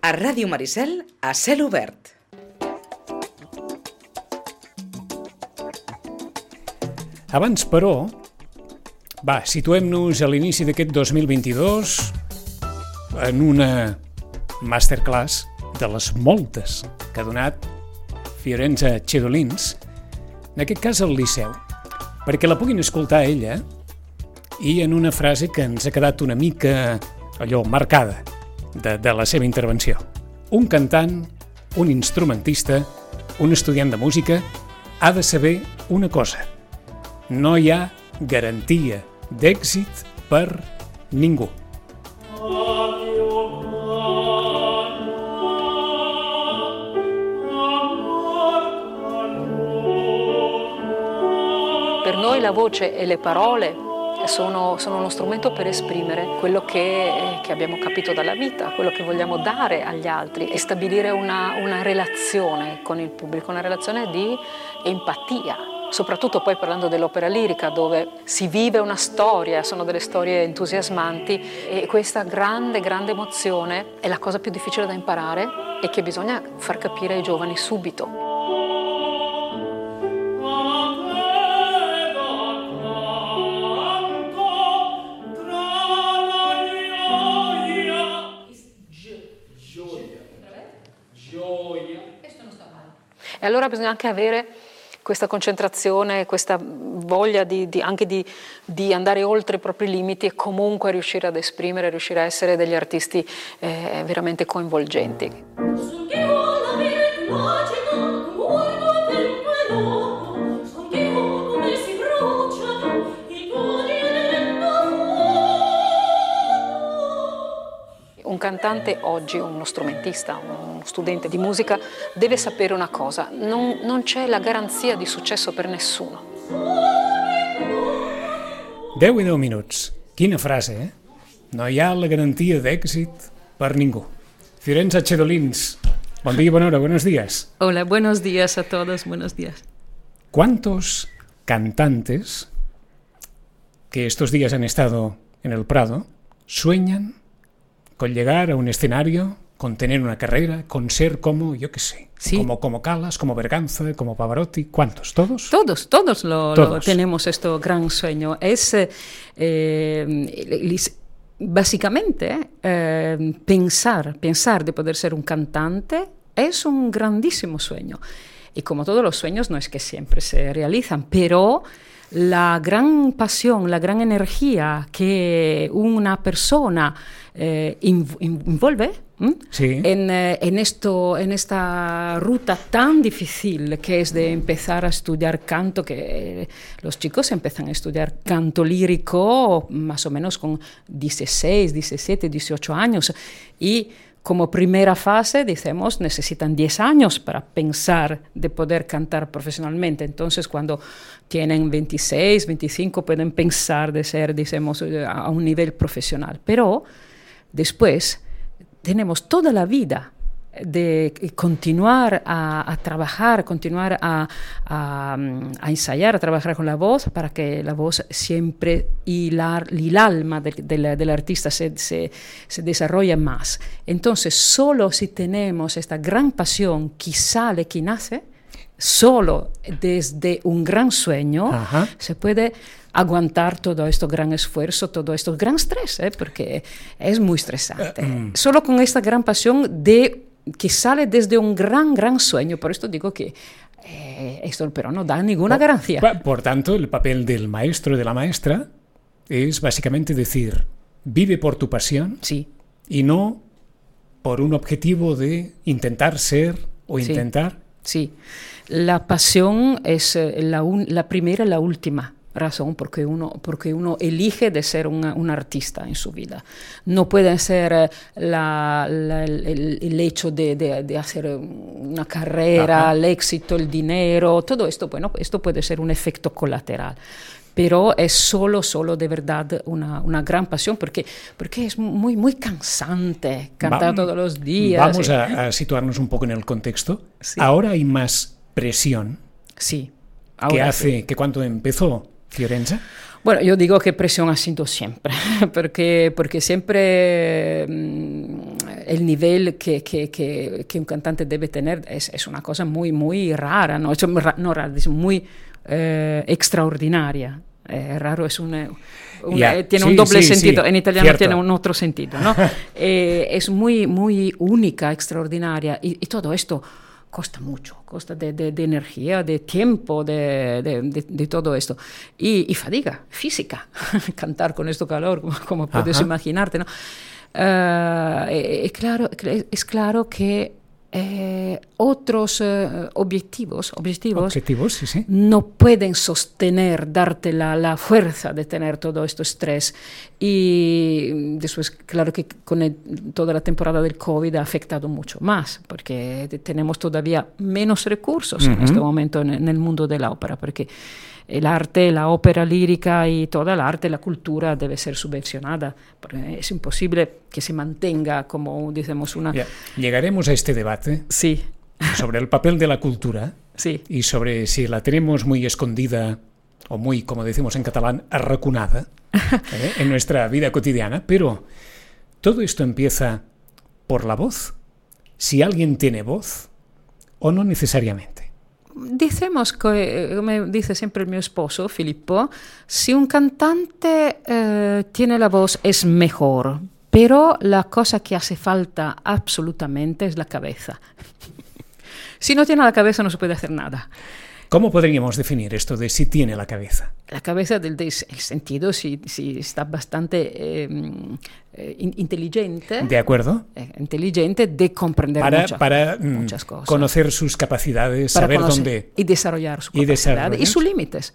A Ràdio Maricel, a cel obert. Abans, però, va, situem-nos a l'inici d'aquest 2022 en una masterclass de les moltes que ha donat Fiorenza Cedolins, en aquest cas al Liceu, perquè la puguin escoltar ella i en una frase que ens ha quedat una mica allò marcada de, de la seva intervenció. Un cantant, un instrumentista, un estudiant de música ha de saber una cosa – no hi ha garantia d'èxit per ningú. Per noi la voce e le parole sono, sono, uno strumento per esprimere quello che, che, abbiamo capito dalla vita, quello che vogliamo dare agli altri e stabilire una, una relazione con il pubblico, una relazione di empatia, soprattutto poi parlando dell'opera lirica dove si vive una storia, sono delle storie entusiasmanti e questa grande, grande emozione è la cosa più difficile da imparare e che bisogna far capire ai giovani subito. Allora bisogna anche avere questa concentrazione, questa voglia di, di, anche di, di, andare oltre i propri limiti e comunque riuscire ad esprimere, riuscire a essere degli artisti eh, veramente coinvolgenti. un cantante oggi, uno strumentista, uno studente di musica, deve sapere una cosa, non, non c'è la garanzia di successo per nessuno. 10 i 10 minuts. Quina frase, eh? No hi ha la garantia d'èxit per ningú. Fiorenza Chedolins, bon dia, bona hora, buenos días. Hola, buenos días a todos, buenos días. ¿Cuántos cantantes que estos días han estado en el Prado sueñan con llegar a un escenario, con tener una carrera, con ser como, yo qué sé, sí. como, como Calas, como Berganza, como Pavarotti, ¿cuántos? ¿Todos? Todos, todos lo, todos. lo tenemos este gran sueño. Es eh, básicamente eh, pensar, pensar de poder ser un cantante es un grandísimo sueño. Y como todos los sueños, no es que siempre se realizan, pero la gran pasión, la gran energía que una persona eh, envuelve sí. en, eh, en, esto, en esta ruta tan difícil que es de empezar a estudiar canto, que los chicos empiezan a estudiar canto lírico más o menos con 16, 17, 18 años y como primera fase, decimos, necesitan 10 años para pensar de poder cantar profesionalmente. Entonces, cuando tienen 26, 25, pueden pensar de ser, decimos, a un nivel profesional. Pero después tenemos toda la vida de continuar a, a trabajar, continuar a, a, a, ensayar, a trabajar con la voz para que la voz siempre y, la, y el alma de, de la, del artista se, se, se más. Entonces, solo si tenemos esta gran pasión que sale, que nace, solo desde un gran sueño, Ajá. se puede aguantar todo este gran esfuerzo, todo este gran estrés, ¿eh? porque es muy estresante. Uh, mm. Solo con esta gran pasión de que sale desde un gran, gran sueño. Por esto digo que eh, esto pero no da ninguna por, garantia. Por tanto, el papel del maestro y de la maestra es básicamente decir, vive por tu pasión sí. y no por un objetivo de intentar ser o Sí. intentar. Sí, la pasión es eh, la, un- la primera y la última razón porque uno, porque uno elige de ser una- un artista en su vida. No puede ser eh, la- la- el, el hecho de, de- de hacer una carrera, Ajá. el éxito, el dinero, todo esto, bueno, esto puede ser un efecto colateral. Pero es solo, solo de verdad una, una gran pasión porque, porque es muy, muy cansante cantar Va- todos los días. Vamos eh. a, a situarnos un poco en el contexto. Sí. Ahora hay más presión Sí. ahora hace sí. que cuando empezó Fiorenza. Bueno, yo digo que presión ha sido siempre, porque, porque siempre mm, el nivel que, que, que, que, un cantante debe tener es, es, una cosa muy, muy rara, ¿no? no rara, muy eh, extraordinaria. Eh, raro es un, una, tiene sí, un doble sí, sentido, sí, en italiano cierto. tiene un otro sentido, ¿no? eh, es muy, muy única, extraordinaria y, y todo esto costa mucho, costa de, de, de energía, de tiempo, de, de todo esto. Y, y, fatiga física, cantar con esto calor, como, como puedes imaginarte, ¿no? Uh, es, claro, es claro que eh, otros eh, objetivos, objetivos, objetivos sí, sí. no pueden sostener, darte la, la, fuerza de tener todo esto estrés. Y después, claro que con el, toda la temporada del COVID ha afectado mucho más, porque tenemos todavía menos recursos uh -huh. en este momento en, en, el mundo de la ópera, porque el arte, la ópera lírica y toda el arte, la cultura debe ser subvencionada, es imposible que se mantenga como, decimos, una... Ya, llegaremos a este debate sí. sobre el papel de la cultura sí. y sobre si la tenemos muy escondida o muy, como decimos en catalán, arracunada ¿eh? en nuestra vida cotidiana, pero todo esto empieza por la voz. Si alguien tiene voz o no necesariamente. Dicemos como dice siempre mi esposo, Filippo, si un cantante eh, tiene la voz es mejor, pero la cosa que hace falta absolutamente es la cabeza. si no tiene la cabeza no se puede hacer nada. ¿Cómo podríamos definir esto de si tiene la cabeza? La cabeza del, del el sentido, si, si está bastante eh, in, inteligente. De acuerdo. Eh, inteligente de comprender para, mucha, para muchas cosas. conocer sus capacidades, para saber dónde. Y desarrollar sus capacidades y, y sus límites.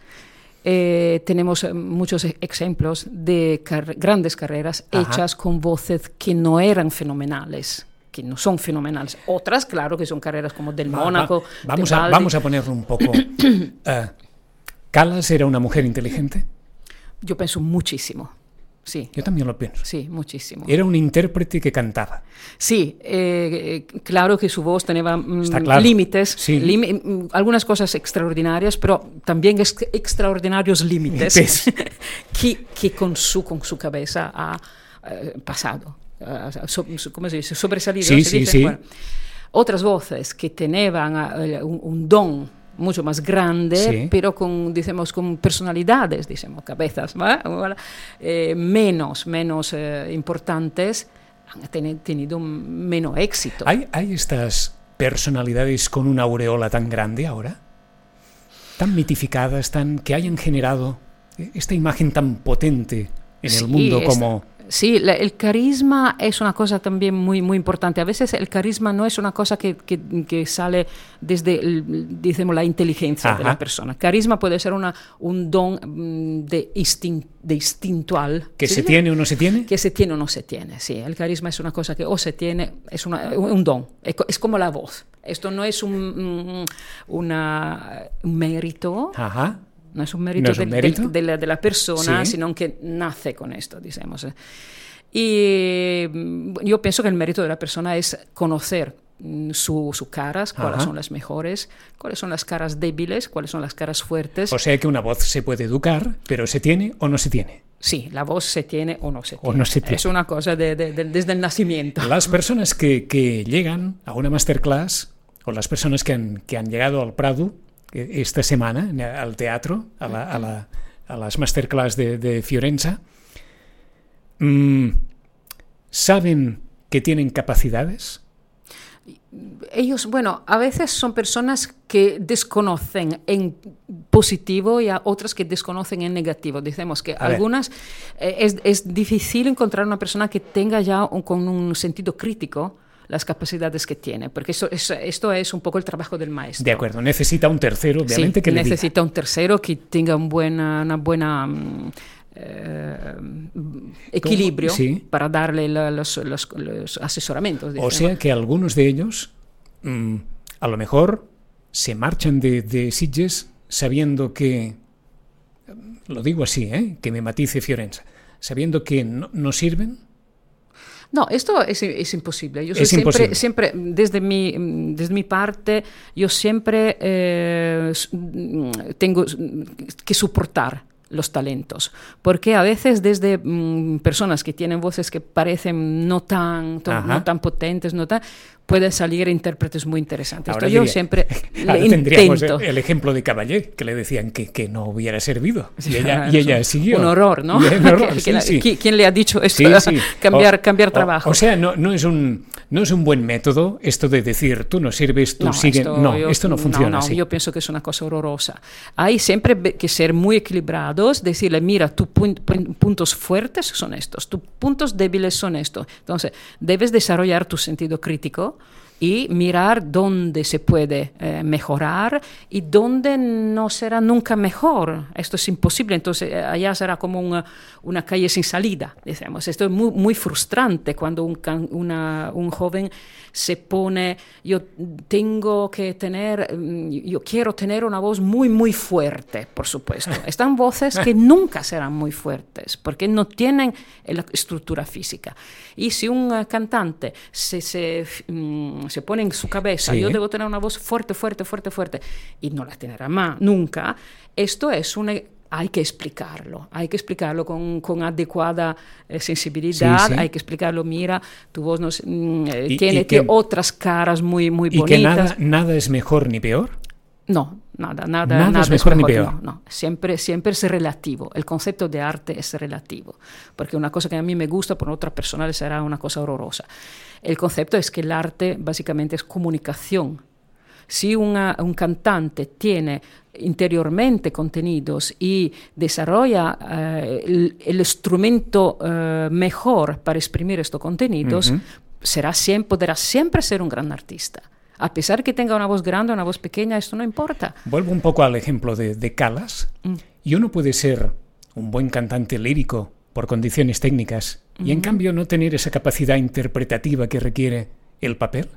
Eh, tenemos muchos ejemplos de car grandes carreras Ajá. hechas con voces que no eran fenomenales que no son fenomenales. Otras, claro, que son carreras como del Mónaco. Va, vamos, a, vamos a ponerlo un poco. uh, ¿Calas era una mujer inteligente? Yo pienso muchísimo. Sí. Yo también lo pienso. Sí, muchísimo. Era un intérprete que cantaba. Sí, eh, claro que su voz tenía claro. límites, sí. algunas cosas extraordinarias, pero también es extraordinarios límites que, que con, su, con su cabeza ha eh, pasado. So, ¿cómo se dice? Sobresalido. Sí, sí, dice? sí. Bueno, otras voces que tenían un, un, don mucho más grande, sí. pero con, decimos, con personalidades, decimos, cabezas, eh, menos, menos eh, importantes, han ten tenido menos éxito. ¿Hay, ¿Hay estas personalidades con una aureola tan grande ahora? Tan mitificadas, tan que hayan generado esta imagen tan potente en sí, el mundo como... Sí, el carisma es una cosa también muy, muy importante. A veces el carisma no es una cosa que, que, que sale desde, el, digamos, la inteligencia Ajá. de la persona. Carisma puede ser una, un don de, instin, de instintual. ¿Que ¿sí? se tiene o no se tiene? Que se tiene o no se tiene, sí. El carisma es una cosa que o se tiene, es una, un don, es como la voz. Esto no es un, una, un mérito. Ajá no es un mérito, no es un de, mérito? De, de, la, de, la, persona, sí. sino que nace con esto, digamos. Y yo pienso que el mérito de la persona es conocer sus su caras, cuáles Ajá. son las mejores, cuáles son las caras débiles, cuáles son las caras fuertes. O sea que una voz se puede educar, pero ¿se tiene o no se tiene? Sí, la voz se tiene o no se tiene. O no se tiene. Es una cosa de, de, de, desde el nacimiento. Las personas que, que, llegan a una masterclass, o las personas que han, que han llegado al Prado, esta semana al teatro, a, la, a, la, a las masterclass de, de Fiorenza, mmm, ¿saben que tienen capacidades? Ellos, bueno, a veces son personas que desconocen en positivo y a otras que desconocen en negativo. Decimos que a algunas eh, es, es, difícil encontrar una persona que tenga ya un, con un sentido crítico las capacidades que tiene, porque eso, eso, esto es un poco el trabajo del maestro. De acuerdo, necesita un tercero, obviamente, sí, que le necesita diga. un tercero que tenga un buena, una buena eh, equilibrio sí. para darle la, los, los, los, asesoramientos. O sea que algunos de ellos mmm, a lo mejor se marchan de, de Sitges sabiendo que, lo digo así, ¿eh? que me matice Fiorenza, sabiendo que no, no sirven no, esto es, es imposible. Yo es siempre, imposible. siempre desde, mi, desde mi parte, yo siempre eh, tengo que soportar los talentos, porque a veces desde mm, personas que tienen voces que parecen no tan, no tan potentes, no tan, pueden salir intérpretes muy interesantes. Ahora Esto yo diría- siempre ahora le tendríamos intento. el ejemplo de Caballé, que le decían que, que no hubiera servido. Y ella, y ella siguió. Un horror, ¿no? Un horror, sí, sí. ¿qui- ¿Quién le ha dicho esto? Sí, cambiar, O- cambiar o- trabajo. O, sea, no, no, es un, no es un buen método esto de decir tú no sirves, tú sigue. no, yo- esto no funciona no, así. Yo pienso que es una cosa horrorosa. Hay siempre que ser muy equilibrados, decirle, mira, tus pun- pun- puntos fuertes son estos, tus puntos débiles son estos. Entonces, debes desarrollar tu sentido crítico y mirar dónde se puede eh, mejorar y dónde no será nunca mejor. Esto es imposible, entonces eh, allá será como una, una calle sin salida, decimos. Esto es muy, muy frustrante cuando un, una- un joven se pone, yo tengo que tener, mm, yo quiero tener una voz muy, muy fuerte, por supuesto. Están voces que nunca serán muy fuertes porque no tienen la estructura física. Y si un eh, cantante se, se, mm, se pone en su cabeza, Sí. yo debo tener una voz fuerte, fuerte, fuerte, fuerte, y no la tendrá más nunca, esto es una hay que explicarlo, hay que explicarlo con, con adecuada eh, sensibilidad, Sí, sí. hay que explicarlo, mira, tu voz no, se- mm, eh, Y- tiene, y que- otras caras muy, muy y que bonitas. nada, nada es mejor ni peor. No, nada, nada, Nada nada, es mejor ni no, peor. no. Siempre, siempre es relativo. El concepto de arte es relativo. Porque una cosa que a mí me gusta, por otra persona le será una cosa horrorosa. El concepto es que el arte básicamente es comunicación. Si una- un cantante tiene interiormente contenidos y desarrolla eh, el, el instrumento eh, mejor para exprimir estos contenidos, será siempre, podrá siempre ser un gran artista. A pesar que tenga una voz grande o una voz pequeña, esto no importa. Vuelvo un poco al ejemplo de, de Calas. Mm. Y uno puede ser un buen cantante lírico por condiciones técnicas y en cambio no tener esa capacidad interpretativa que requiere el papel.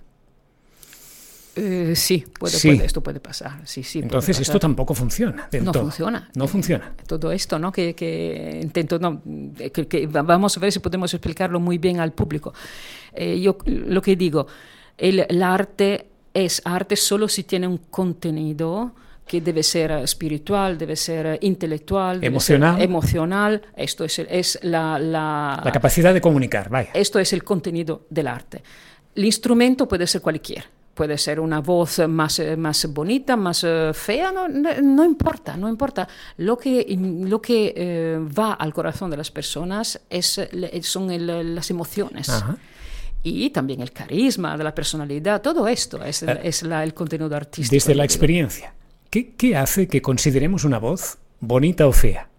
Eh, sí, puede, Sí. puede, esto puede pasar. Sí, sí, Entonces esto tampoco funciona del No todo. funciona. No funciona. todo esto, ¿no? Que, que intento, no, que, que va- vamos a ver si podemos explicarlo muy bien al público. Eh, yo lo que digo, el, el arte es arte solo si tiene un contenido que debe ser eh, espiritual, debe ser eh, intelectual, debe ser Emocional. emocional. Esto es, el- es la, la- La capacidad de comunicar, vaya. esto es el contenido del arte. El instrumento puede ser cualquiera. Puede ser una voz más, eh, más bonita, más eh, fea, no, no, no importa, no importa. Lo que, lo que eh, va al corazón de las personas es, son el- las emociones. Ajá. Y también el carisma de la personalidad, todo esto es, el- es la- el contenido artístico. Desde la experiencia, ¿qué, qué hace que consideremos una voz bonita o fea?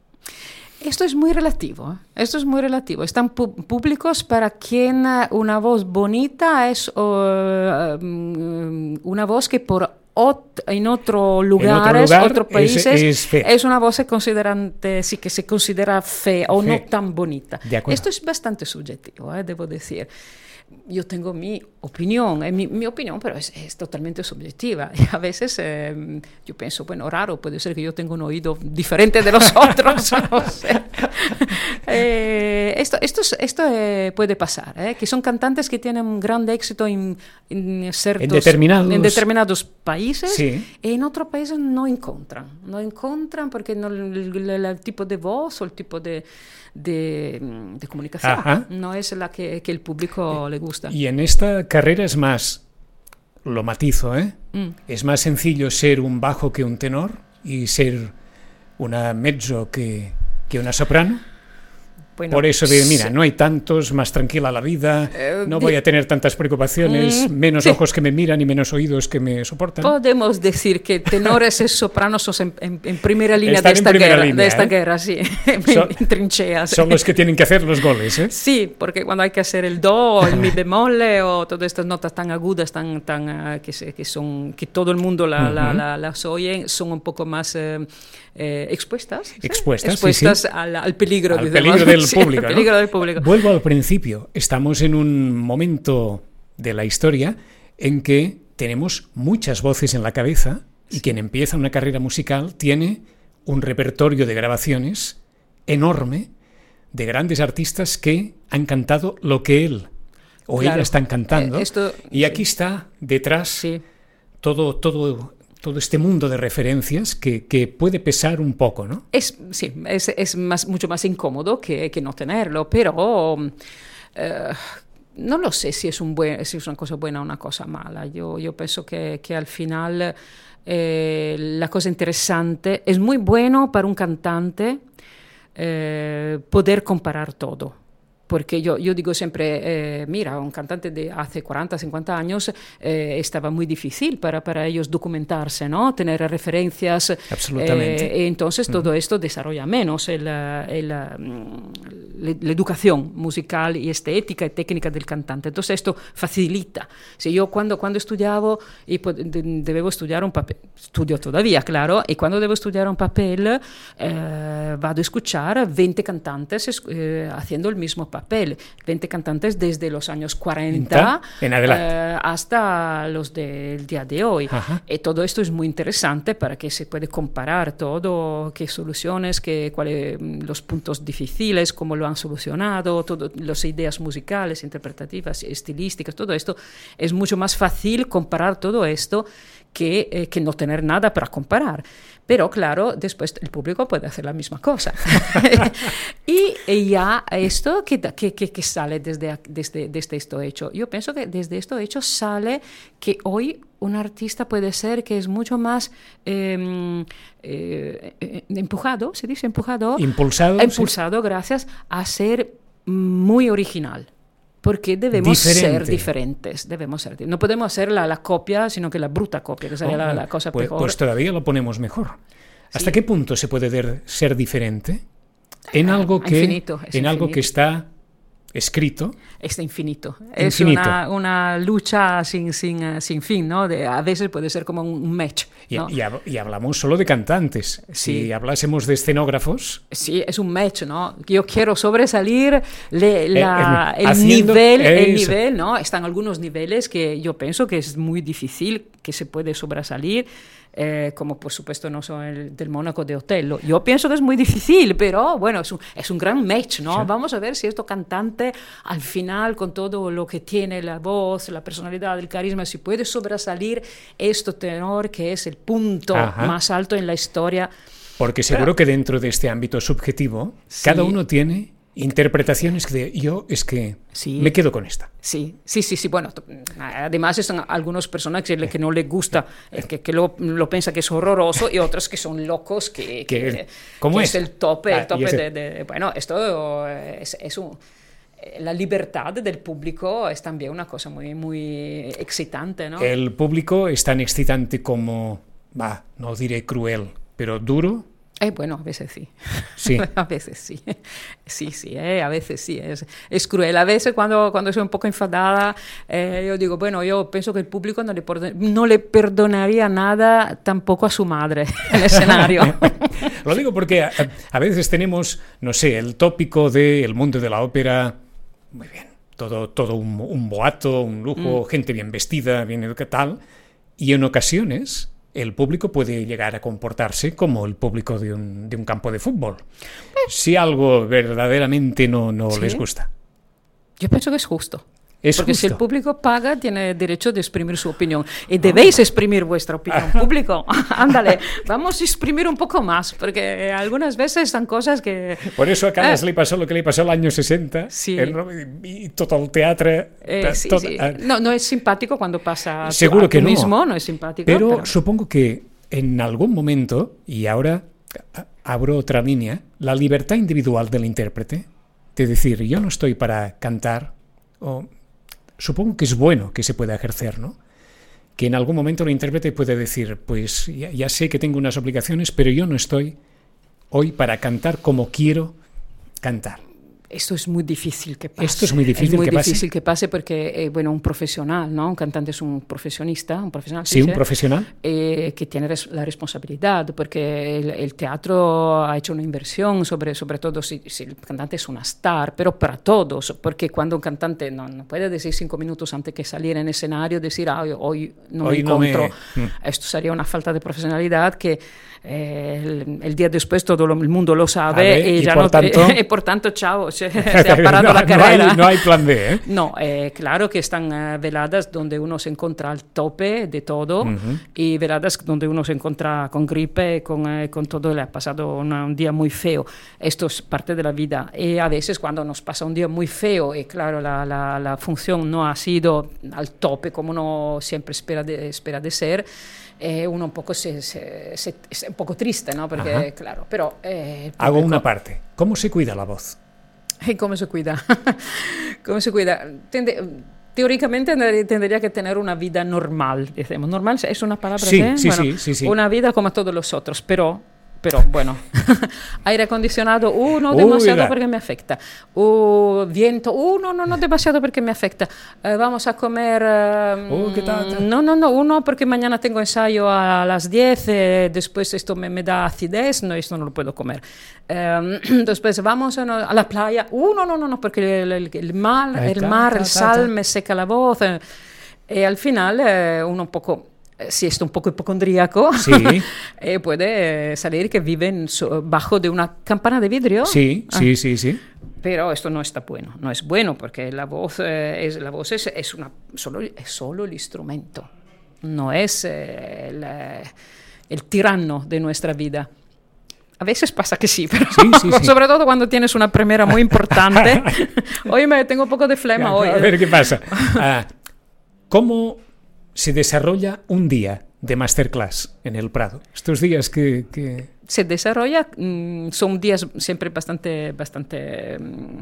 Esto es muy relativo, ¿eh? esto es muy relativo. Están públicos para quien eh, una voz bonita es mm, una voz que por ot- en otro lugares, lugar otros es- países, es fea. es una voz que, consideran- sí, que se considera fea o no Fea. tan bonita. Esto es bastante subjetivo, ¿eh? debo decir. Yo tengo mi opinión, eh, mi, mi opinión, pero es, es totalmente subjetiva. Y a veces eh, yo pienso, bueno, raro, puede ser que yo tenga un oído diferente de los otros. no sé. Eh, esto esto, es- esto eh, puede pasar, eh, que son cantantes que tienen un gran éxito en, en ciertos- determinados- en determinados países Sí. y en otros países no encuentran. No encuentran porque no, el, el- el tipo de voz o el tipo de, de, de comunicación Ajá. no es la que, que el público le gusta. Y en esta carrera es más, lo matizo, ¿eh? Mm. Es más sencillo ser un bajo que un tenor y ser una mezzo que, que una soprano. Bueno, Por eso de, mira, no hay tantos, más tranquila la vida, Eh, no voy a tener tantas preocupaciones, Mm, menos sí. ojos que me miran y menos oídos que me soportan. Podemos decir que tenores y sopranos son en, en- primera línea Están de esta guerra, línea, de esta ¿eh? guerra, sí, Son- en trincheas. Son los que tienen que hacer los goles, ¿eh? Sí, porque cuando hay que hacer el do, el mi bemolle o todas estas notas tan agudas, tan, tan ah, que, que son que todo el mundo la- la- Ujú. la- las oye, son un poco más eh, eh, expuestas, ¿sí? Expuestas, sí, expuestas sí. Al, al peligro, Al digamos. peligro del Sí, público, al ¿no? peligro del público. Vuelvo al principio. Estamos en un momento de la historia en que tenemos muchas voces en la cabeza y quien empieza una carrera musical tiene un repertorio de grabaciones enorme de grandes artistas que han cantado lo que él o Claro. ella están cantando. Eh, esto- y aquí está detrás Sí. todo, todo todo este mundo de referencias que, que puede pesar un poco, ¿no? Es, sí, es, es más, mucho más incómodo que, que no tenerlo, pero eh, no lo sé si es, un buen, si es una cosa buena o una cosa mala. Yo, yo penso que, que al final eh, la cosa interesante es muy bueno para un cantante eh, poder comparar todo porque yo, yo digo siempre, eh, mira, un cantante de hace 40, 50 años eh, estaba muy difícil para, para ellos documentarse, ¿no? Tener referencias. Absolutamente. Eh, entonces todo esto desarrolla menos el, el, la educación musical y estética y técnica del cantante. Entonces esto facilita. Si yo cuando, cuando estudiaba y debo estudiar un papel, estudio todavía, claro, y cuando debo estudiar un papel, vado a escuchar 20 cantantes haciendo el mismo papel papel. 20 cantantes desde los años 40 en. Eh, hasta los del día de hoy. Y todo esto es muy interesante para que se puede comparar todo, qué soluciones, qué, cuáles los puntos difíciles, cómo lo han solucionado, todo, las ideas musicales, interpretativas, estilísticas, todo esto. Es mucho más fácil comparar todo esto que, eh, que no tener nada para comparar. Pero claro, después el público puede hacer la misma cosa. y, ya esto que, que, que sale desde, desde, desde esto hecho. Yo pienso que desde esto hecho sale que hoy un artista puede ser que es mucho más eh, eh, empujado, se dice empujado. Impulsado. Impulsado, sí. gracias, a ser muy original porque debemos Diferente. ser diferentes, debemos ser, no podemos hacer la, la, copia, sino que la bruta copia, que sería oh, la, la, cosa pues, peor. Pues todavía lo ponemos mejor. ¿Hasta Sí. qué punto se puede ser diferente en Ah, algo que, en algo que está escrito? Es infinito. Es Infinito. una, una lucha sin, sin, eh, sin fin, ¿no? De, a veces puede ser como un match. Y, ¿no? y hab- y hablamos solo de cantantes. Sí. Si hablásemos de escenógrafos, Sí, es un match, ¿no? Yo quiero sobresalir le- la- eh, el haciendo nivel, el nivel, ¿no? Están algunos niveles que yo pienso que es muy difícil que se puede sobresalir, eh, como por supuesto no son el del Mónaco de Otello. Yo pienso que es muy difícil, pero bueno, es un, es un gran match, ¿no? Sí. Vamos a ver si este cantante al final, con todo lo que tiene la voz, la personalidad, el carisma, si puede sobresalir este tenor que es el punto Ajá. más alto en la historia. porque seguro que dentro de este ámbito subjetivo, cada Sí. uno tiene interpretaciones que yo es que Sí. me quedo con esta. Sí, sí, sí, sí. Bueno, además están algunas personas que, no les gusta, eh, que, que lo, lo piensan que es horroroso y otras que son locos, que, Que- ¿cómo que es? el tope, Ah, el tope de, de- Bueno, esto es, es un... eh, La libertad del público es también una cosa muy, muy excitante, ¿no? El público es tan excitante como, va, no diré cruel, pero duro. Eh, bueno, a veces sí. Sí. a veces sí. Sí, sí, eh, a veces sí. Es, es cruel. A veces cuando, cuando soy un poco enfadada, eh, yo digo, bueno, yo pienso que el público no le, no le perdonaría nada tampoco a su madre en el escenario. Lo digo porque a, a veces tenemos, no sé, el tópico del mundo de la ópera, muy bien, todo, todo un, un boato, un lujo, gente bien vestida, bien educada, tal, y en ocasiones el público puede llegar a comportarse como el público de un, de un campo de fútbol. Si algo verdaderamente no, no Sí. les gusta. Yo pienso que es justo. Es Porque si el justo. público paga, tiene derecho de exprimir su opinión. Y debéis exprimir vuestra opinión, público. Ándale, vamos a exprimir un poco más, porque algunas veces son cosas que... Por eso a Calas Eh. le pasó lo que le pasó el año 60, Sí. el- y todo el teatro... Eh, sí, todo- sí. ah, No, no es simpático cuando pasa Seguro a que no. mismo, no es simpático. Pero, pero- supongo que en algún momento, y ahora abro otra línea, la libertad individual del intérprete, de decir, yo no estoy para cantar, o supongo que es bueno que se pueda ejercer, ¿no? Que en algún momento el intérprete puede decir, pues ya, ya sé que tengo unas obligaciones, pero yo no estoy hoy para cantar como quiero cantar. Esto es muy difícil que pase. Esto es muy difícil muy que pase. difícil que pase porque, eh, bueno, un profesional, ¿no? Un cantante es un profesionista, un profesional. Sí, un profesional. eh, que tiene res- la responsabilidad, porque el, el teatro ha hecho una inversión, sobre, sobre todo si, si el cantante es una star, pero para todos, porque cuando un cantante no, no puede decir cinco minutos antes que salir en escenario, decir, ah, hoy no Hoy me no me- encuentro, Mm. esto sería una falta de profesionalidad que eh, el, el día después todo lo- el mundo lo sabe Sabe, y, y ya por no, tanto- y por tanto, chao, se, se ha parado no, la no carrera. hay- no hay plan B, ¿eh? No, eh, claro que están eh, veladas donde uno se encuentra al tope de todo y veladas donde uno se encuentra con gripe, con, eh, con todo, le ha pasado una- un día muy feo. Esto es parte de la vida. Y a veces cuando nos pasa un día muy feo y claro, la, la- la función no ha sido al tope como uno siempre espera de, espera de ser, eh, uno un poco se, se- se- es un poco triste, ¿no? Porque, Ajá. claro, pero... eh, Hago una parte. ¿Cómo se cuida la voz? ¿Y cómo se cuida? ¿Cómo se cuida? Tende- teóricamente tendría- que tener una vida normal, decimos. Normal es una palabra Sí, ¿eh? sí, sí, sí, sí. Una vida como todos los otros, pero... Pero bueno, aire acondicionado, uh, no Uy, demasiado da. porque me afecta. Uh, viento, uh, no, no, no demasiado porque me afecta. Eh, vamos a comer. eh, Uh, ¿qué tal? No, no, no, uno porque mañana tengo ensayo a las 10, eh, después esto me, me da acidez, no, esto no lo puedo comer. Eh, después vamos a, no- a la playa, uh, no, no, no, no, porque el, el- el mar, Ahí el, está, mar, el sal me seca la voz. eh, y al final eh, uno un poco, si está un poco hipocondríaco, Sí. eh, puede eh, salir que viven bajo de una campana de vidrio. Sí, Ah. sí, sí, sí. Pero esto no está bueno, no es bueno porque la voz, eh, es, la voz es, es una, solo, es solo el instrumento, no es eh, el, eh, el tirano de nuestra vida. A veces pasa que sí, pero Sí, sí, sí. sobre todo cuando tienes una primera muy importante. Hoy me tengo un poco de flema hoy. A ver qué pasa. Ah, ¿Cómo se desarrolla un día de masterclass en el Prado? Estos días que... que- se desarrolla, mm, son días siempre bastante, bastante mm,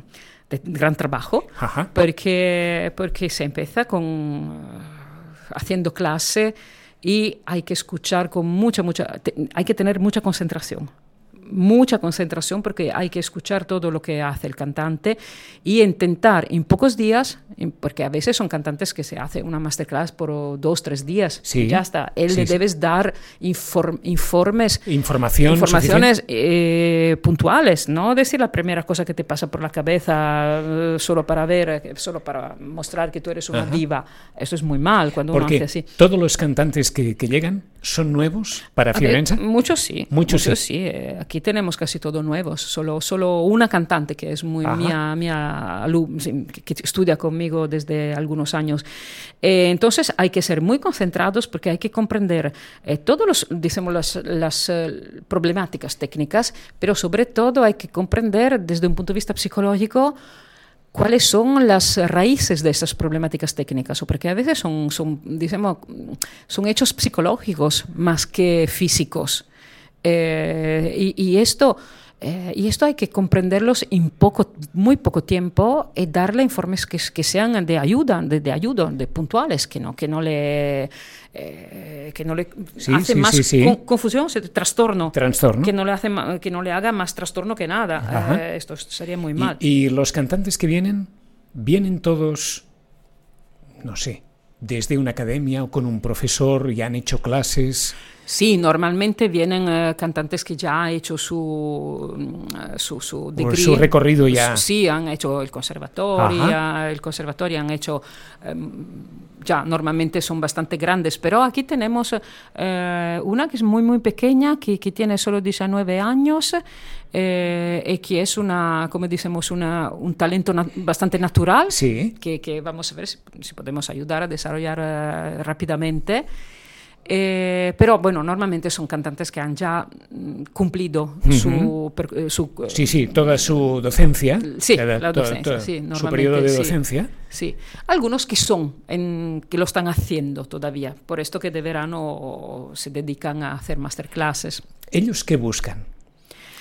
de gran trabajo, Ajá. porque, porque se empieza con eh, haciendo clase y hay que escuchar con mucha, mucha, te- hay que tener mucha concentración. Mucha concentración porque hay que escuchar todo lo que hace el cantante y intentar en pocos días, porque a veces son cantantes que se hace una masterclass por dos, tres días. Sí. y ya está. Él Sí, le sí. debes dar inform- informes Información informaciones eh, puntuales, no decir la primera cosa que te pasa por la cabeza eh, solo para ver, eh, solo para mostrar que tú eres una Ajá. diva. Eso es muy mal cuando uno hace así. todos los cantantes que, que llegan son nuevos para Fiorenza. muchos sí. Muchos sí. sí. eh, aquí tenemos casi todos nuevos. Solo, solo una cantante que es muy Ajá. mía, mía que, estudia conmigo desde algunos años. Eh, entonces hay que ser muy concentrados porque hay que comprender eh, todos los, decimos, las, las eh, problemáticas técnicas, pero sobre todo hay que comprender desde un punto de vista psicológico cuáles son las raíces de esas problemáticas técnicas, o porque a veces son, son, decimos, son hechos psicológicos más que físicos. Eh, y, y esto, eh, y esto hay que comprenderlos en poco, muy poco tiempo y darle informes que, que sean de ayuda, de, de ayuda, de puntuales, que no, que no le, eh, que no le Sí, hace sí, más sí, con- confusión, trastorno. Trastorno. Que no, le hace, que no le haga más trastorno que nada. Eh, esto sería muy Y- mal. Y, los cantantes que vienen, vienen todos, no sé, desde una academia o con un profesor y han hecho clases. Sí, normalmente vienen eh, cantantes que ya han hecho su, mm, su, su degree. su recorrido ya. Sí, han hecho el conservatorio, el conservatorio han hecho... em, ya, normalmente son bastante grandes, pero aquí tenemos eh, una que es muy, muy pequeña, que, que tiene solo 19 años eh, y que es una, como decimos, una, un talento na- bastante natural Sí. que, que vamos a ver si, si podemos ayudar a desarrollar eh, rápidamente. Eh, pero bueno, normalmente son cantantes que han ya mm, cumplido su, per- eh, su, eh, Sí, sí, toda su docencia. Sí, la to- docencia, to- sí, Su periodo de sí. docencia. Sí, algunos que son, en, que lo están haciendo todavía, por esto que de verano se dedican a hacer masterclasses. ¿Ellos qué buscan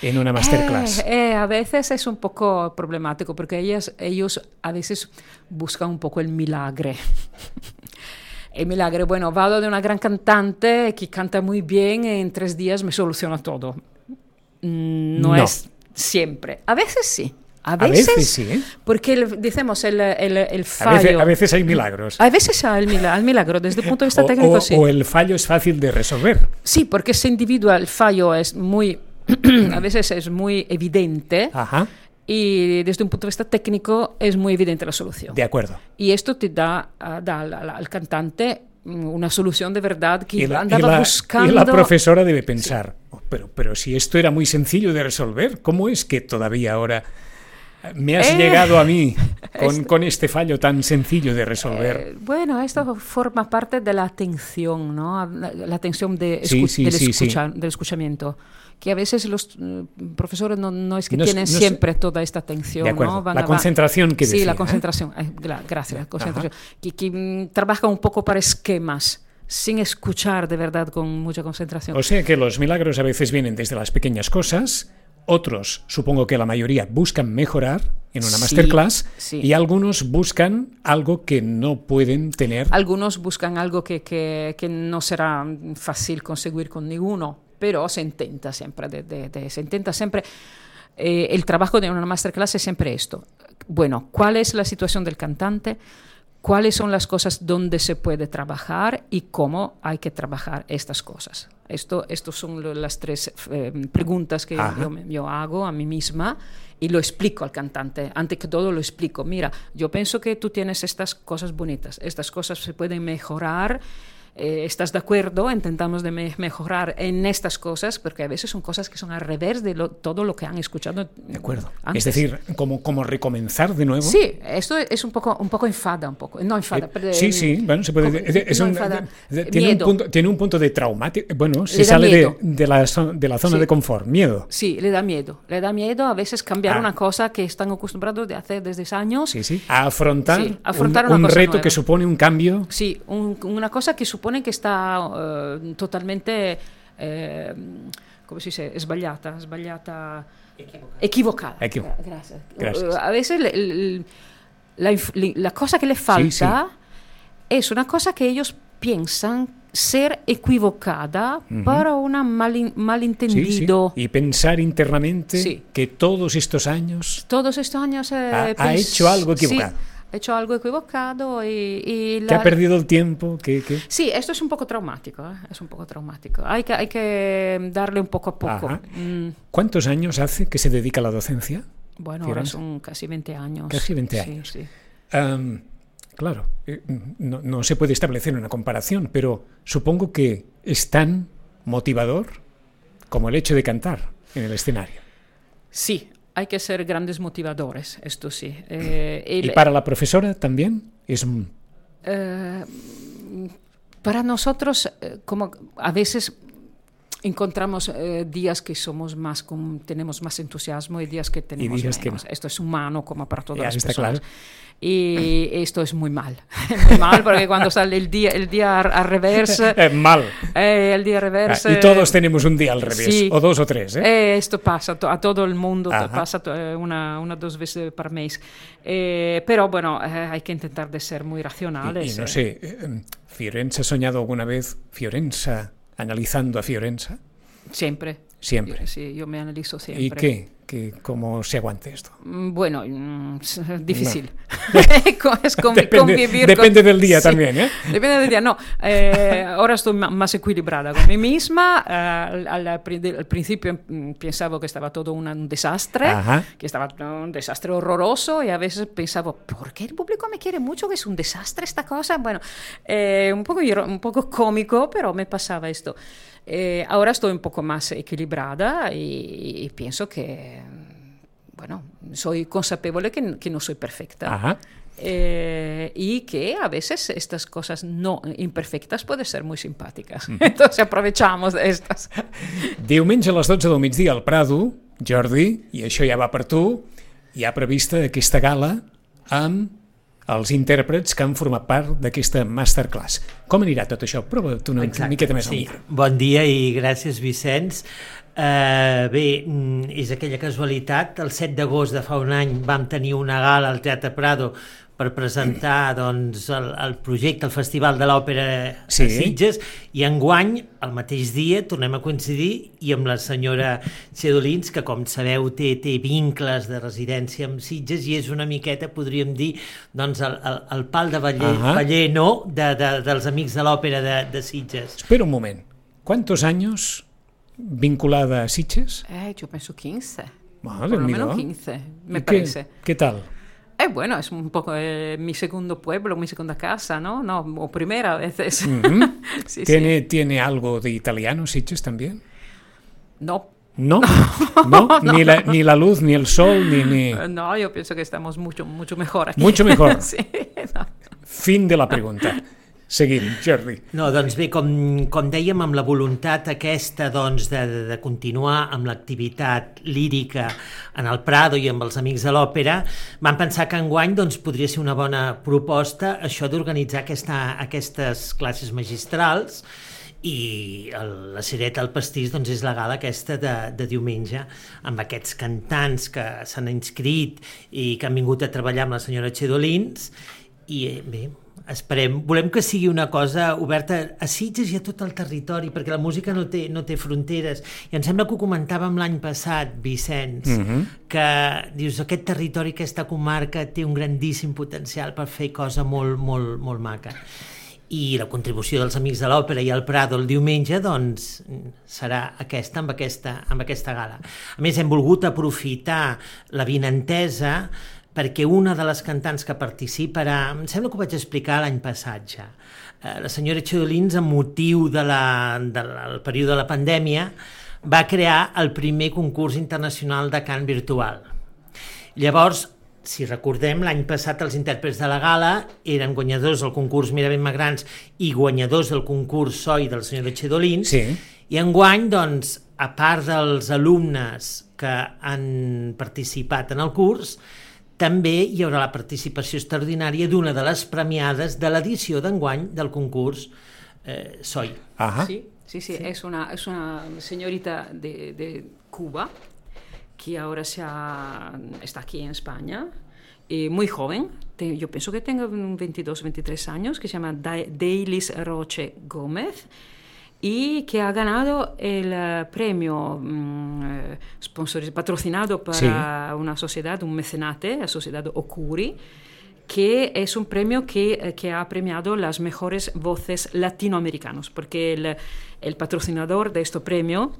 en una masterclass? Eh, eh, a veces es un poco problemático porque ellas, ellos a veces buscan un poco el milagre. El milagre, bueno, vado de una gran cantante que canta muy bien y en tres días me soluciona todo. Mm, No, No. es siempre. A veces sí. A A veces, sí, ¿eh? Porque el- decimos el, el, el A fallo. veces, a veces hay milagros. A veces hay el milagro, el milagro, desde el punto de vista O, técnico, o- sí. o el fallo es fácil de resolver. Sí, porque ese individual el fallo es muy, a veces es muy evidente Ajá, y desde un punto de vista técnico es muy evidente la solución. de acuerdo. Y esto te da, ah, da al, al- cantante mm, una solución de verdad que la, y andaba la- buscando. y la profesora debe pensar, "Oh, pero, pero si esto era muy sencillo de resolver, ¿cómo es que todavía ahora Me has Eh, llegado a mí con, esto- con este fallo tan sencillo de resolver. Eh, bueno, esto forma parte de la atención, ¿no? La, atención de Sí, escu- sí, del, sí, sí. escucha- del escuchamiento. Que a veces los eh, profesores no, no es que No es- tienen es- siempre toda esta atención, De. Van La a- concentración que Sí, decía, la ¿eh? concentración. Gra- gracias, la concentración. Que, que, mm, trabaja un poco para esquemas, sin escuchar de verdad con mucha concentración. O sea que los milagros a veces vienen desde las pequeñas cosas, otros, supongo que la mayoría, buscan mejorar en una Sí, masterclass sí. y algunos buscan algo que no pueden tener. Algunos buscan algo que, que- que no será fácil conseguir con ninguno, pero se intenta siempre, de- de- de- se intenta siempre. eh, el trabajo de una masterclass es siempre esto. Bueno, ¿cuál es la situación del cantante? ¿Cuáles son las cosas donde se puede trabajar y cómo hay que trabajar estas cosas? Esto, estos son lo- las tres eh, preguntas que yo, yo hago a mí misma y lo explico al cantante. Antes que todo lo explico. Mira, yo pienso que tú tienes estas cosas bonitas, estas cosas se pueden mejorar. Eh, ¿Estás de acuerdo? Intentamos de me- mejorar en estas cosas, porque a veces son cosas que son al revés de lo- todo lo que han escuchado. De acuerdo. antes. Es decir, como, como recomenzar de nuevo. Sí, esto es un poco, un poco enfada, un poco. No enfada, Eh, pero, sí, sí, bueno, se puede como- decir. Es no un- enfada, de- tiene, un punto, tiene un punto de traumático. Bueno, se sale de, de la, de la zona Sí. de confort. Miedo. Sí, le da miedo. Le da miedo a veces cambiar Ah. una cosa que están acostumbrados de hacer desde años. Sí, sí. A afrontar, Sí, afrontar un, una un cosa reto nueva. que supone un cambio. Sí, un- una cosa que supone que está eh, totalmente, eh, come si dice, sbagliata, sbagliata, equivocada. Equivo- Gra- Gracias. Gracias. Eh, A veces le- le- la, la cosa que le falta es una cosa que ellos piensan ser equivocada para un Sí, sí. malentendido. Y pensar internamente Sí. que todos estos años Todos estos años eh, Ha- ha pens- hecho algo sí, equivocado. Hecho algo equivocado y, y que la- ha perdido el tiempo, que, que- Sí, esto es un poco traumático, ¿eh? es un poco traumático. Hay que, hay que darle un poco a poco. Mm, ¿Cuántos años hace que se dedica a la docencia? bueno, ahora son casi 20 años. Casi 20 Sí, años. sí. Am, claro, eh, no, no se puede establecer una comparación, pero supongo que es tan motivador como el hecho de cantar en el escenario. Sí, hay que ser grandes motivadores, esto sí. Eh, el- Y para la profesora también es un- Eh, para nosotros, eh, como a veces encontramos eh, días que somos más con- tenemos más entusiasmo y días que tenemos días que menos. no. Esto es humano como para todas Ya, las personas. claro. Y esto es muy mal, muy mal porque cuando sale el día el día al revés, Eh, mal. eh, el día al Ah, revés, y todos tenemos un día al revés, sí. o dos o tres. ¿eh? eh, esto pasa a todo el mundo, Ajá. pasa eh, una, una dos veces por mes. Eh, pero bueno, eh, hay que intentar de ser muy Y- racionales. y, no eh. sé, eh, ¿Fiorenza ha soñado alguna vez Fiorenza analizando a Fiorenza? Siempre. Siempre. Sí, yo me analizo siempre. ¿Y qué? ¿Qué- ¿Cómo se aguante esto? Mm, Bueno, mm, difícil. Co- es convi- Depende, convivir con- depende del día Sí, también, ¿eh? Depende del día, no. Eh, ahora estoy más equilibrada con mí misma. eh, al, al al principio mm, pensaba que estaba todo una- un desastre, Ajá. que estaba un desastre horroroso y a veces pensaba, ¿por qué el público me quiere mucho? Que es un desastre esta cosa. Bueno, eh, un, poco, un poco cómico, pero me pasaba esto. Eh, ahora estoy un poco más equilibrada y, y pienso que, bueno, soy consapevole que, que no soy perfecta. Ajá. Eh, y que a veces estas cosas no imperfectas pueden ser muy simpáticas. Entonces aprovechamos de estas. Diumenge a les 12 del migdia al Prado, Jordi, i això ja va per tu, hi ha prevista aquesta gala amb els intèrprets que han format part d'aquesta masterclass. Com anirà tot això? Prova tu una Exacte, miqueta més al sí. micro. Bon dia i gràcies, Vicenç. Uh, bé, mm, és aquella casualitat. El 7 d'agost de fa un any vam tenir una gala al Teatre Prado per presentar doncs, el, el projecte, el Festival de l'Òpera Sí. a Sitges, i enguany, el mateix dia, tornem a coincidir i amb la senyora Xedolins, que com sabeu té, té vincles de residència amb Sitges i és una miqueta, podríem dir, doncs, el, el, el pal de baller, Ahà. baller no? de, de, dels amics de l'Òpera de, de Sitges. Espera un moment. ¿Cuántos años vinculada a Sitges? Eh, yo pienso 15. Bueno, Por lo mira. menos 15, me ¿Y qué- parece. ¿Qué tal? Eh, bueno, es un poco eh, mi segundo pueblo, mi segunda casa, ¿no? No, o primera a veces. Ujú. Sí, sí. ¿Tiene, ¿Tiene algo de italiano Sitges también? No, No, no, ni, la, ni la luz, ni el sol, ni, ni... No, yo pienso que estamos mucho, mucho mejor aquí. Mucho mejor. sí, no. Fin de la pregunta. Seguim, Jordi. No, doncs bé, com, com dèiem, amb la voluntat aquesta doncs, de, de, continuar amb l'activitat lírica en el Prado i amb els Amics de l'Òpera, vam pensar que enguany doncs, podria ser una bona proposta això d'organitzar aquesta, aquestes classes magistrals i el, la cireta al pastís doncs, és la gala aquesta de, de diumenge amb aquests cantants que s'han inscrit i que han vingut a treballar amb la senyora Chedolins i bé, esperem, volem que sigui una cosa oberta a Sitges i a tot el territori, perquè la música no té, no té fronteres. I em sembla que ho comentàvem l'any passat, Vicenç, mm -hmm. que dius, aquest territori, aquesta comarca té un grandíssim potencial per fer cosa molt, molt, molt maca i la contribució dels Amics de l'Òpera i el Prado el diumenge doncs, serà aquesta amb, aquesta amb aquesta gala. A més, hem volgut aprofitar la vinentesa perquè una de les cantants que participarà, em sembla que ho vaig explicar l'any passat ja, eh, la senyora Xodolins, amb motiu de la, del de període de la pandèmia, va crear el primer concurs internacional de cant virtual. Llavors, si recordem, l'any passat els intèrprets de la gala eren guanyadors del concurs Mirament Magrans i guanyadors del concurs Soi del senyor Xedolins, Sí. i enguany, doncs, a part dels alumnes que han participat en el curs, també hi haurà la participació extraordinària d'una de les premiades de l'edició d'enguany del concurs eh, SOI. Ajá. Sí, sí, sí, Es, una, es una señorita de, de Cuba que ahora se ha- está aquí en España, eh, muy joven, te- yo pienso que tenga 22, 23 años, que se llama Da- Deilis Roche Gómez y que ha ganado el eh, premio mm, eh, sponsoriz- patrocinado para una sociedad, un mecenate, la sociedad Ocuri, que es un premio que, eh, que ha premiado las mejores voces latinoamericanos, porque el, el patrocinador de este premio,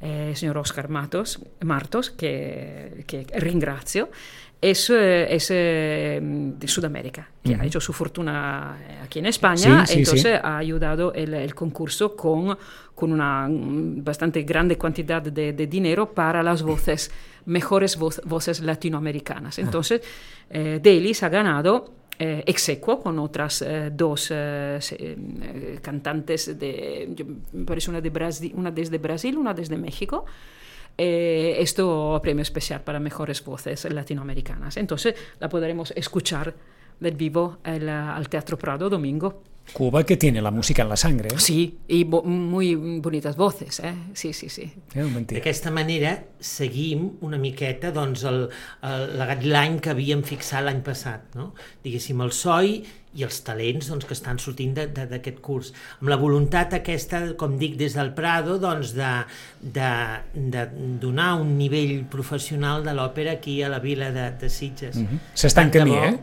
eh, señor Oscar Matos, Martos, que, que ringrazio, es, eh, es eh, de Sudamérica, que ha hecho su fortuna eh, aquí en España, Sí, sí, entonces sí. ha ayudado el, el concurso con, con una mm, bastante grande cantidad de, de dinero para las voces, mejores voz- voces latinoamericanas. Entonces, eh, Delis ha ganado eh, ex aequo con otras eh, dos eh, eh, cantantes, de, yo- me parece una, de Brasi- una desde Brasil, una desde México. Eh, esto premio especial para mejores voces latinoamericanas. Entonces la podremos escuchar del vivo al, al Teatro Prado domingo. Cuba que tiene la música en la sangre. ¿eh? Sí, y bo- muy bonitas voces, ¿eh? Sí, sí, sí. Eh. D'aquesta manera seguim una miqueta doncs, el, el, la guideline que havíem fixat l'any passat, no? diguéssim el SOI i els talents doncs, que estan sortint d'aquest curs. Amb la voluntat aquesta, com dic, des del Prado, doncs, de, de, de donar un nivell professional de l'òpera aquí a la vila de, de Sitges. Mm -hmm. S'està en camí, eh?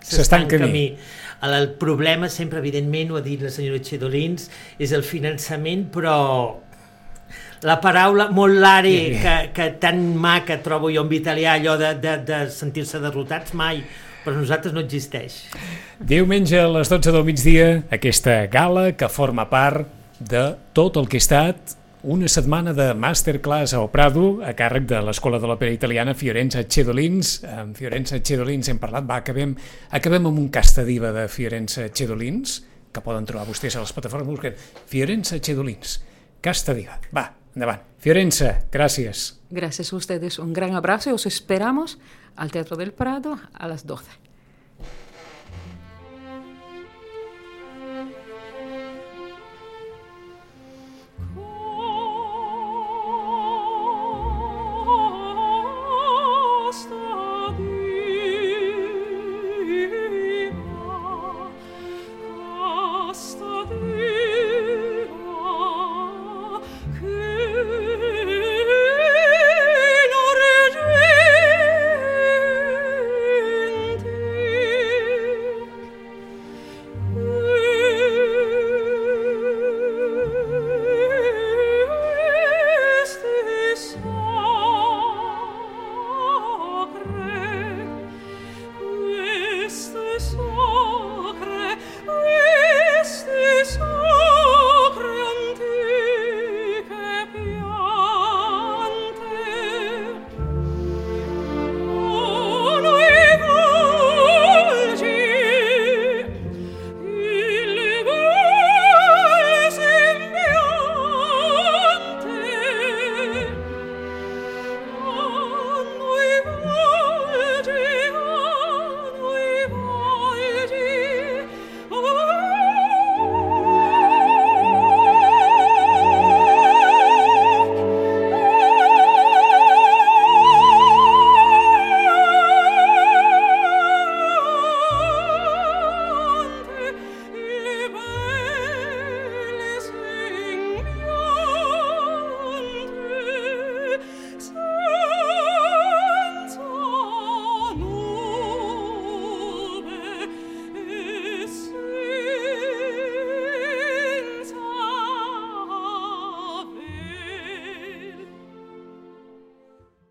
S'està en camí. El, el problema sempre, evidentment, ho ha dit la senyora Xedolins, és el finançament, però la paraula molt lare que, que tan maca trobo jo en italià, allò de, de, de sentir-se derrotats, mai, per nosaltres no existeix. Diumenge a les 12 del migdia, aquesta gala que forma part de tot el que ha estat una setmana de masterclass a Prado a càrrec de l'Escola de l'Òpera Italiana Fiorenza Chedolins. Amb Fiorenza Chedolins hem parlat, va, acabem, acabem amb un casta diva de Fiorenza Chedolins, que poden trobar vostès a les plataformes, Fiorenza Chedolins, diva. Va, endavant. Fiorenza, gràcies. Gracias a ustedes, un gran abrazo y os esperamos al Teatro del Prado a las 12.